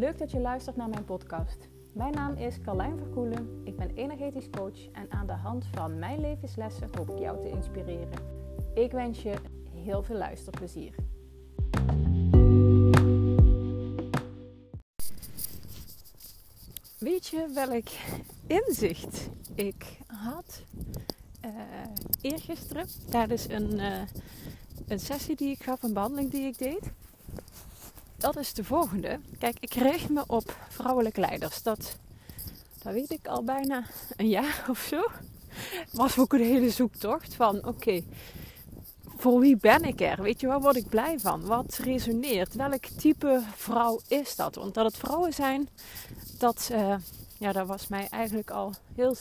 Leuk dat je luistert naar mijn podcast. Mijn naam is Carlijn Verkoelen. Ik ben energetisch coach en aan de hand van mijn levenslessen hoop ik jou te inspireren. Ik wens je heel veel luisterplezier. Weet je welk inzicht ik had uh, eergisteren tijdens een, uh, een sessie die ik gaf, een behandeling die ik deed? Dat is de volgende. Kijk, ik richt me op vrouwelijke leiders. Dat, dat weet ik al bijna een jaar of zo. Was ook een hele zoektocht van oké, voor wie ben ik er? Weet je, waar word ik blij van? Wat resoneert? Welk type vrouw is dat? Want dat het vrouwen zijn, dat, uh, ja, dat was mij eigenlijk al heel,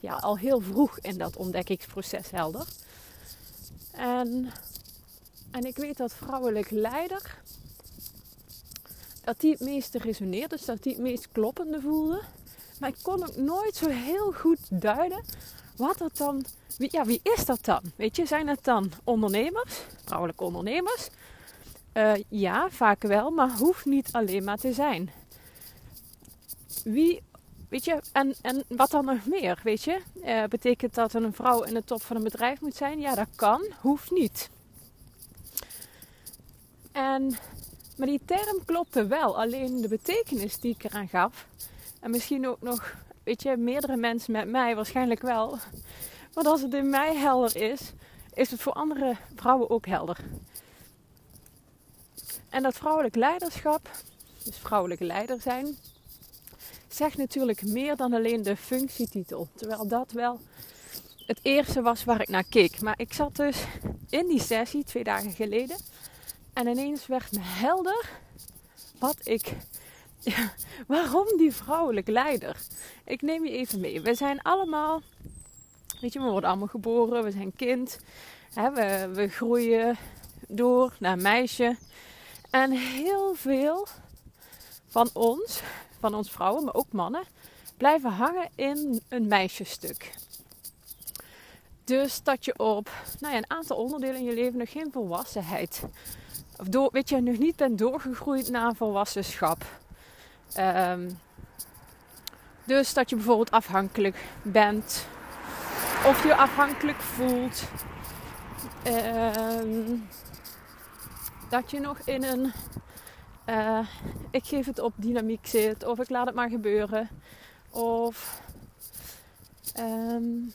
ja, al heel vroeg in dat ontdekkingsproces helder. En, en ik weet dat vrouwelijk leider dat die het meeste resoneerde, dus dat die het meest kloppende voelde. Maar ik kon ook nooit zo heel goed duiden wat dat dan, wie, ja, wie is dat dan? Weet je, zijn het dan ondernemers, vrouwelijke ondernemers? Uh, ja, vaak wel, maar hoeft niet alleen maar te zijn. Wie, weet je, en, en wat dan nog meer, weet je? Uh, betekent dat een vrouw in de top van een bedrijf moet zijn? Ja, dat kan, hoeft niet. En maar die term klopte wel. Alleen de betekenis die ik eraan gaf. En misschien ook nog, weet je, meerdere mensen met mij waarschijnlijk wel. Maar als het in mij helder is, is het voor andere vrouwen ook helder. En dat vrouwelijk leiderschap, dus vrouwelijk leider zijn, zegt natuurlijk meer dan alleen de functietitel. Terwijl dat wel het eerste was waar ik naar keek. Maar ik zat dus in die sessie twee dagen geleden en ineens werd me helder wat ik. Waarom die vrouwelijk leider? Ik neem je even mee. We zijn allemaal. Weet je, we worden allemaal geboren, we zijn kind. Hè, we, we groeien door naar meisje. En heel veel van ons, van ons vrouwen, maar ook mannen, blijven hangen in een meisjesstuk. Dus dat je op nou ja, een aantal onderdelen in je leven nog geen volwassenheid of door, weet je, nog niet bent doorgegroeid naar volwassenschap. Um, dus dat je bijvoorbeeld afhankelijk bent. Of je afhankelijk voelt. Um, dat je nog in een uh, ik geef het op dynamiek zit. Of ik laat het maar gebeuren. Of um,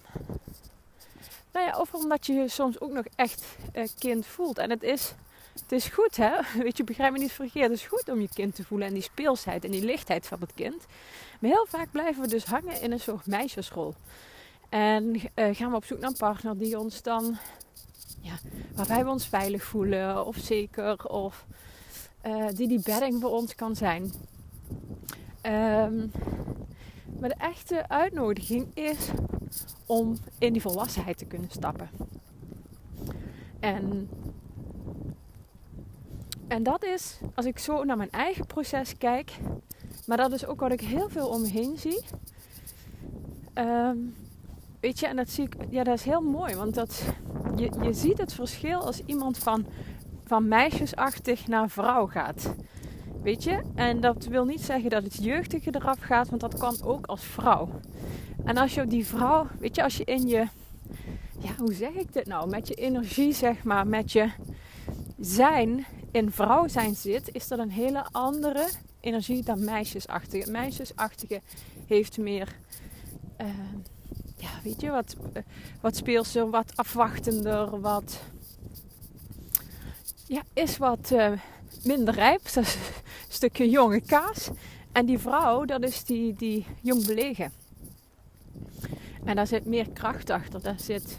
nou ja, of omdat je je soms ook nog echt uh, kind voelt. En het is het is goed, hè? Weet je, begrijp me niet verkeerd. Het is goed om je kind te voelen en die speelsheid en die lichtheid van het kind. Maar heel vaak blijven we dus hangen in een soort meisjesrol. En uh, gaan we op zoek naar een partner die ons dan, ja, waarbij we ons veilig voelen of zeker, of uh, die die bedding voor ons kan zijn. Um, maar de echte uitnodiging is om in die volwassenheid te kunnen stappen. En en dat is, als ik zo naar mijn eigen proces kijk, maar dat is ook wat ik heel veel om me heen zie. Um, weet je, en dat zie ik, ja, dat is heel mooi, want dat, je, je ziet het verschil als iemand van, van meisjesachtig naar vrouw gaat. Weet je, en dat wil niet zeggen dat het jeugdige eraf gaat, want dat kan ook als vrouw. En als je die vrouw, weet je, als je in je, ja, hoe zeg ik dit nou, met je energie, zeg maar, met je zijn in vrouw zijn zit, is dat een hele andere energie dan meisjesachtige. Meisjesachtige heeft meer, uh, ja, weet je, wat, uh, wat speelser, wat afwachtender, wat, ja, is wat uh, minder rijp. Dat is een stukje jonge kaas. En die vrouw, dat is die, die jong belegen. En daar zit meer kracht achter. Daar zit,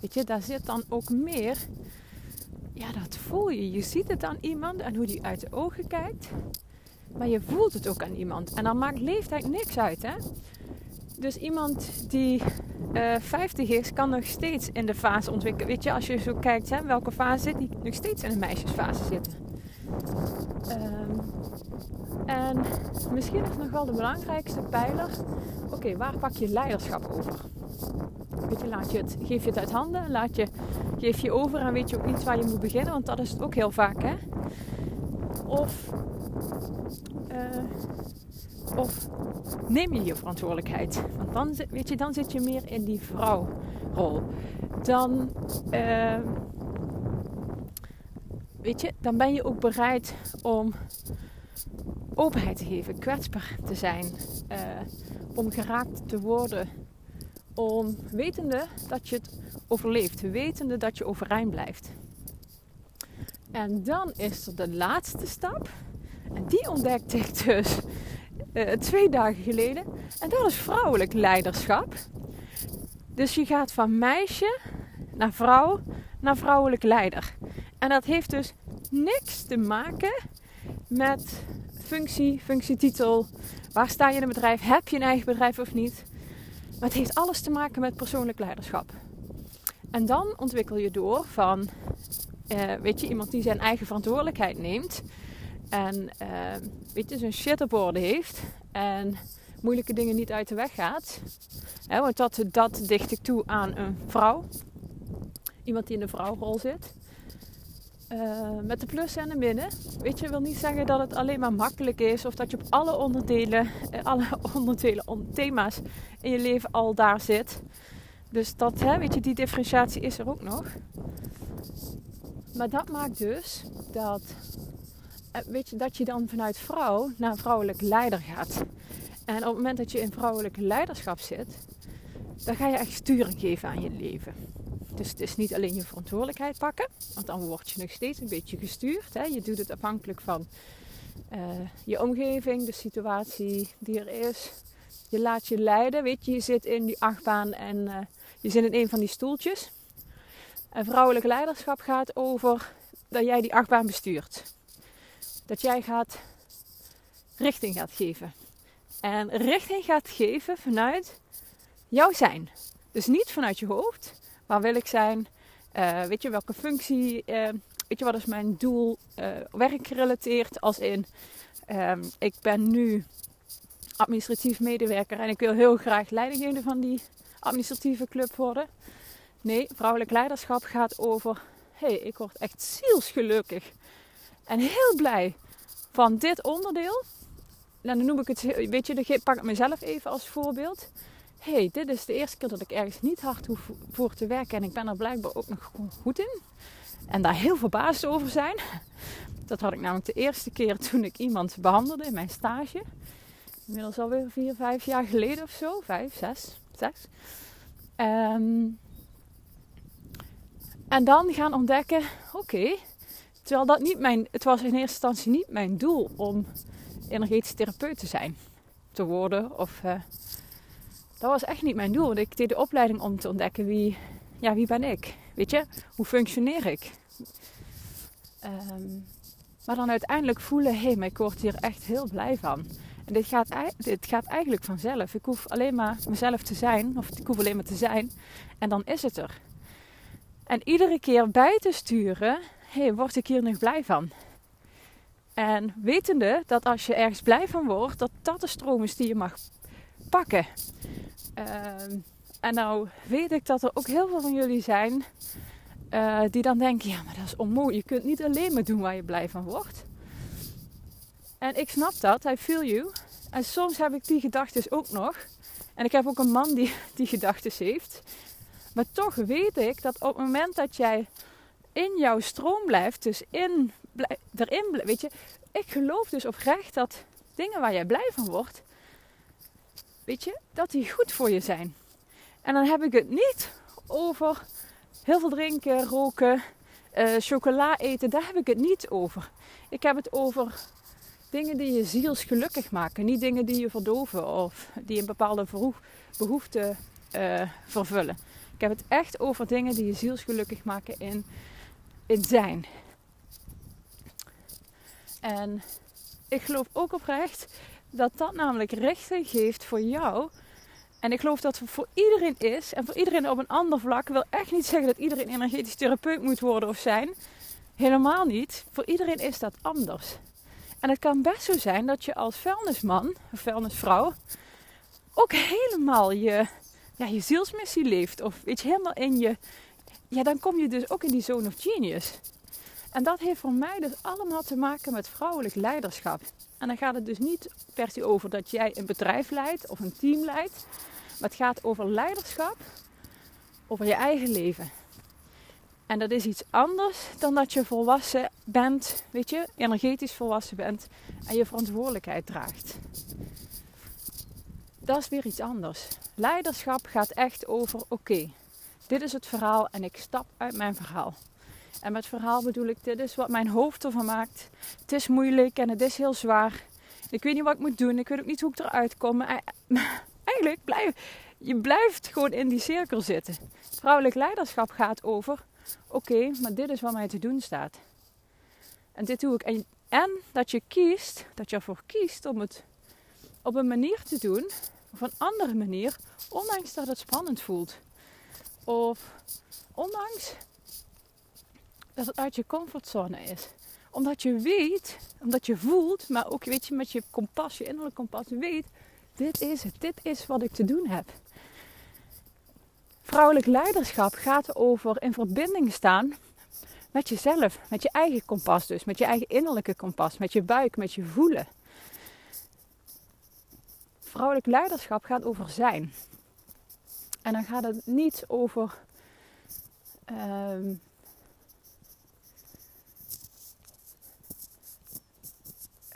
weet je, daar zit dan ook meer ja, dat voel je. Je ziet het aan iemand en hoe die uit de ogen kijkt. Maar je voelt het ook aan iemand. En dan maakt leeftijd niks uit, hè? Dus iemand die uh, eh, 50 is, kan nog steeds in de fase ontwikkelen. Weet je, als je zo kijkt, hè, welke fase zit die nog steeds in de meisjesfase zitten. Um, en misschien is nog wel de belangrijkste pijler. Oké, waar pak je leiderschap over? Weet je, laat je het, geef je het uit handen, laat je, geef je over en weet je ook niet waar je moet beginnen, want dat is het ook heel vaak. Hè? Of Uh, of neem je je verantwoordelijkheid? Want dan, weet je, dan zit je meer in die vrouwrol. Dan, uh, weet je, dan ben je ook bereid om openheid te geven, kwetsbaar te zijn, uh, om geraakt te worden, om wetende dat je het overleeft, wetende dat je overeind blijft. En dan is er de laatste stap. En die ontdekte ik dus uh, twee dagen geleden. En dat is vrouwelijk leiderschap. Dus je gaat van meisje naar vrouw naar vrouwelijk leider. En dat heeft dus niks te maken met functie, functietitel. Waar sta je in een bedrijf? Heb je een eigen bedrijf of niet? Maar het heeft alles te maken met persoonlijk leiderschap. En dan ontwikkel je door van, uh, weet je, iemand die zijn eigen verantwoordelijkheid neemt. En uh, weet je, zijn shit op orde heeft. En moeilijke dingen niet uit de weg gaat. Want dat, dat dicht ik toe aan een vrouw. Iemand die in de vrouwrol zit. Uh, met de plussen en de minnen. Weet je, wil niet zeggen dat het alleen maar makkelijk is. Of dat je op alle onderdelen, alle onderdelen, thema's in je leven al daar zit. Dus dat, hè, weet je, die differentiatie is er ook nog. Maar dat maakt dus dat, eh, weet je, dat je dan vanuit vrouw naar vrouwelijk leider gaat. En op het moment dat je in vrouwelijk leiderschap zit, dan ga je echt sturing geven aan je leven. Dus het is niet alleen je verantwoordelijkheid pakken, want dan word je nog steeds een beetje gestuurd. Hè? Je doet het afhankelijk van uh, je omgeving, de situatie die er is. Je laat je leiden, weet je, je zit in die achtbaan en uh, je zit in een van die stoeltjes. En vrouwelijk leiderschap gaat over dat jij die achtbaan bestuurt. Dat jij gaat richting gaat geven. En richting gaat geven vanuit jouw zijn. Dus niet vanuit je hoofd. Waar wil ik zijn? Uh, weet je welke functie? Uh, weet je wat is mijn doel? Uh, werkgerelateerd als in ehm, ik ben nu administratief medewerker en ik wil heel graag leidinggevende van die administratieve club worden. Nee, vrouwelijk leiderschap gaat over: hé, hey, ik word echt zielsgelukkig en heel blij van dit onderdeel. En dan noem ik het, weet je, pak ik mezelf even als voorbeeld. Hey, dit is de eerste keer dat ik ergens niet hard hoef voor te werken en ik ben er blijkbaar ook nog goed in. En daar heel verbaasd over zijn. Dat had ik namelijk de eerste keer toen ik iemand behandelde in mijn stage. Inmiddels alweer vier, vijf jaar geleden of zo. Vijf, zes, zes. Um, en dan gaan ontdekken, oké, terwijl dat niet mijn, het was in eerste instantie niet mijn doel om energetisch therapeut te zijn, te worden. Of, uh, dat was echt niet mijn doel. Want ik deed de opleiding om te ontdekken wie, ja, wie ben ik? Weet je, hoe functioneer ik? Um, maar dan uiteindelijk voelen, hé, hey, maar ik word hier echt heel blij van. En dit gaat, dit gaat eigenlijk vanzelf. Ik hoef alleen maar mezelf te zijn, of ik hoef alleen maar te zijn, en dan is het er. En iedere keer bij te sturen, hé, hey, word ik hier nog blij van? En wetende dat als je ergens blij van wordt, dat dat de stroom is die je mag pakken. Uh, en nou weet ik dat er ook heel veel van jullie zijn uh, die dan denken, ja, maar dat is onmogelijk. Je kunt niet alleen maar doen waar je blij van wordt. En ik snap dat, I feel you. En soms heb ik die gedachten ook nog. En ik heb ook een man die die gedachten heeft. Maar toch weet ik dat op het moment dat jij in jouw stroom blijft, dus in, erin weet je, ik geloof dus oprecht dat dingen waar jij blij van wordt, weet je, dat die goed voor je zijn. En dan heb ik het niet over heel veel drinken, roken, uh, chocola eten, daar heb ik het niet over. Ik heb het over dingen die je zielsgelukkig maken, niet dingen die je verdoven of die een bepaalde behoefte uh, vervullen. Ik heb het echt over dingen die je zielsgelukkig maken in, in zijn. En ik geloof ook oprecht dat dat namelijk richting geeft voor jou. En ik geloof dat het voor iedereen is. En voor iedereen op een ander vlak. Ik wil echt niet zeggen dat iedereen energetisch therapeut moet worden of zijn. Helemaal niet. Voor iedereen is dat anders. En het kan best zo zijn dat je als vuilnisman of vuilnisvrouw ook helemaal je ja, je zielsmissie leeft. Of je, helemaal in je. Ja, dan kom je dus ook in die zone of genius. En dat heeft voor mij dus allemaal te maken met vrouwelijk leiderschap. En dan gaat het dus niet per se over dat jij een bedrijf leidt of een team leidt. Maar het gaat over leiderschap, over je eigen leven. En dat is iets anders dan dat je volwassen bent, weet je, energetisch volwassen bent en je verantwoordelijkheid draagt. Dat is weer iets anders. Leiderschap gaat echt over: oké, dit is het verhaal en ik stap uit mijn verhaal. En met verhaal bedoel ik, dit is wat mijn hoofd ervan maakt. Het is moeilijk en het is heel zwaar. Ik weet niet wat ik moet doen. Ik weet ook niet hoe ik eruit kom. Eigenlijk blijf je blijft gewoon in die cirkel zitten. Vrouwelijk leiderschap gaat over: oké, maar dit is wat mij te doen staat. En dit doe ik. En, en dat je kiest, dat je ervoor kiest om het op een manier te doen, of een andere manier, ondanks dat het spannend voelt. Of ondanks dat het uit je comfortzone is. Omdat je weet, omdat je voelt, maar ook weet je met je kompas, je innerlijke kompas, weet, dit is het, dit is wat ik te doen heb. Vrouwelijk leiderschap gaat over in verbinding staan met jezelf, met je eigen kompas dus, met je eigen innerlijke kompas, met je buik, met je voelen. Vrouwelijk leiderschap gaat over zijn. En dan gaat het niet over ehm,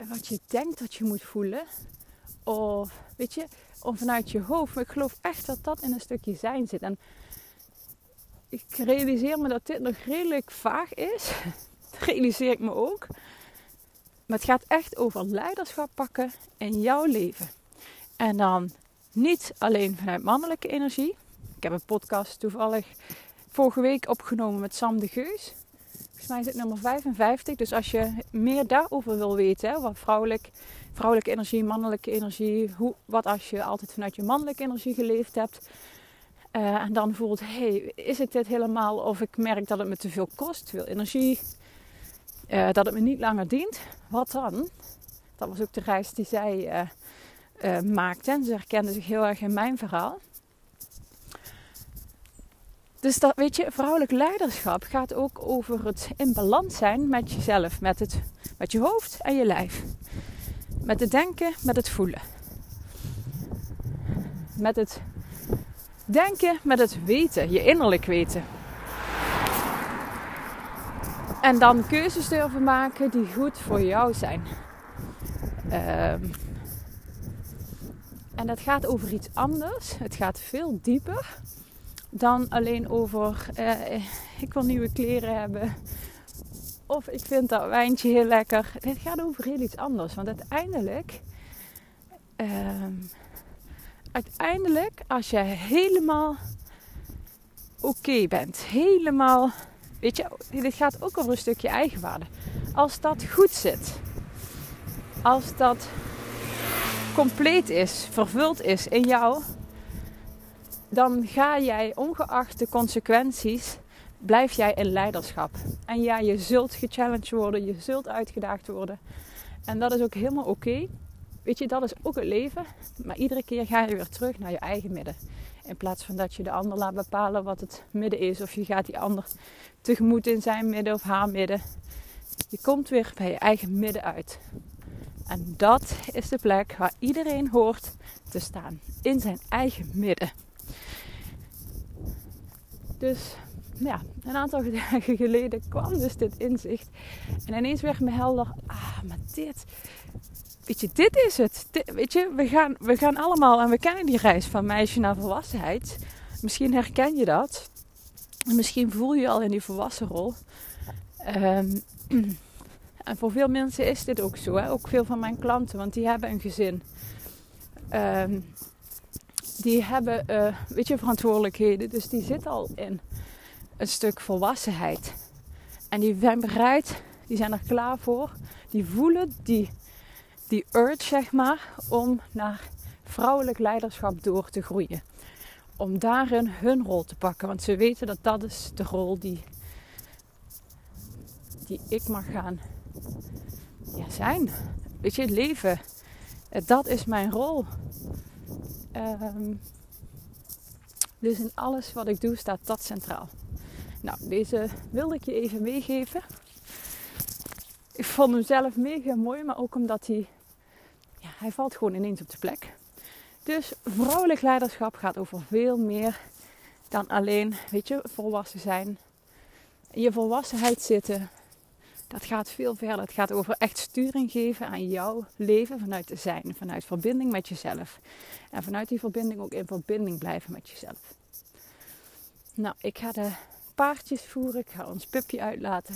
wat je denkt dat je moet voelen. Of weet je, of vanuit je hoofd. Maar ik geloof echt dat dat in een stukje zijn zit. En ik realiseer me dat dit nog redelijk vaag is. Dat realiseer ik me ook. Maar het gaat echt over leiderschap pakken in jouw leven. En dan niet alleen vanuit mannelijke energie. Ik heb een podcast toevallig vorige week opgenomen met Sam de Geus. Volgens mij is het nummer 55. Dus als je meer daarover wil weten, wat vrouwelijk, vrouwelijke energie, mannelijke energie, hoe, wat als je altijd vanuit je mannelijke energie geleefd hebt. Uh, en dan voelt, hey, is het dit helemaal? Of ik merk dat het me te veel kost, veel energie, uh, dat het me niet langer dient. Wat dan? Dat was ook de reis die zij uh, maakte. En ze herkende zich heel erg in mijn verhaal. Dus dat, weet je, vrouwelijk leiderschap gaat ook over het in balans zijn met jezelf, met, het, met je hoofd en je lijf. Met het denken, met het voelen. Met het denken, met het weten, je innerlijk weten. En dan keuzes durven maken die goed voor jou zijn. Um, en dat gaat over iets anders. Het gaat veel dieper dan alleen over uh, ik wil nieuwe kleren hebben. Of ik vind dat wijntje heel lekker. Het gaat over heel iets anders. Want uiteindelijk, uh, uiteindelijk als je helemaal oké bent, helemaal, weet je, dit gaat ook over een stukje eigenwaarde. Als dat goed zit, als dat compleet is, vervuld is in jou, dan ga jij ongeacht de consequenties, blijf jij in leiderschap. En ja, je zult gechallenged worden, je zult uitgedaagd worden. En dat is ook helemaal oké. Weet je, dat is ook het leven. Maar iedere keer ga je weer terug naar je eigen midden. In plaats van dat je de ander laat bepalen wat het midden is. Of je gaat die ander tegemoet in zijn midden of haar midden. Je komt weer bij je eigen midden uit. En dat is de plek waar iedereen hoort te staan. In zijn eigen midden. Dus ja, een aantal dagen geleden kwam dus dit inzicht. En ineens werd me helder, ah, maar dit, weet je, dit is het. weet je, we gaan, we gaan allemaal, en we kennen die reis van meisje naar volwassenheid. Misschien herken je dat. Misschien voel je je al in die volwassen rol. Ehm, en voor veel mensen is dit ook zo. Hè? Ook veel van mijn klanten, want die hebben een gezin. Um, die hebben, uh, weet je, verantwoordelijkheden. Dus die zitten al in een stuk volwassenheid. En die zijn bereid, die zijn er klaar voor. Die voelen die, die urge, zeg maar, om naar vrouwelijk leiderschap door te groeien. Om daarin hun rol te pakken. Want ze weten dat dat is de rol die, die ik mag gaan ja, zijn. Weet je, het leven. Dat is mijn rol. Um, dus in alles wat ik doe staat dat centraal. Nou, deze wilde ik je even meegeven. ik vond hem zelf mega mooi, maar ook omdat hij, ja, hij valt gewoon ineens op de plek. Dus vrouwelijk leiderschap gaat over veel meer dan alleen, weet je, volwassen zijn. In je volwassenheid zitten, dat gaat veel verder. Het gaat over echt sturing geven aan jouw leven vanuit te zijn, vanuit verbinding met jezelf. En vanuit die verbinding ook in verbinding blijven met jezelf. Nou, ik ga de paardjes voeren, ik ga ons pupje uitlaten.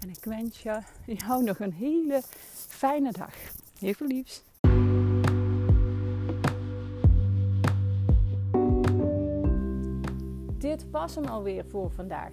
En ik wens je, jou nog een hele fijne dag. Heel veel liefs. Dit was hem alweer voor vandaag.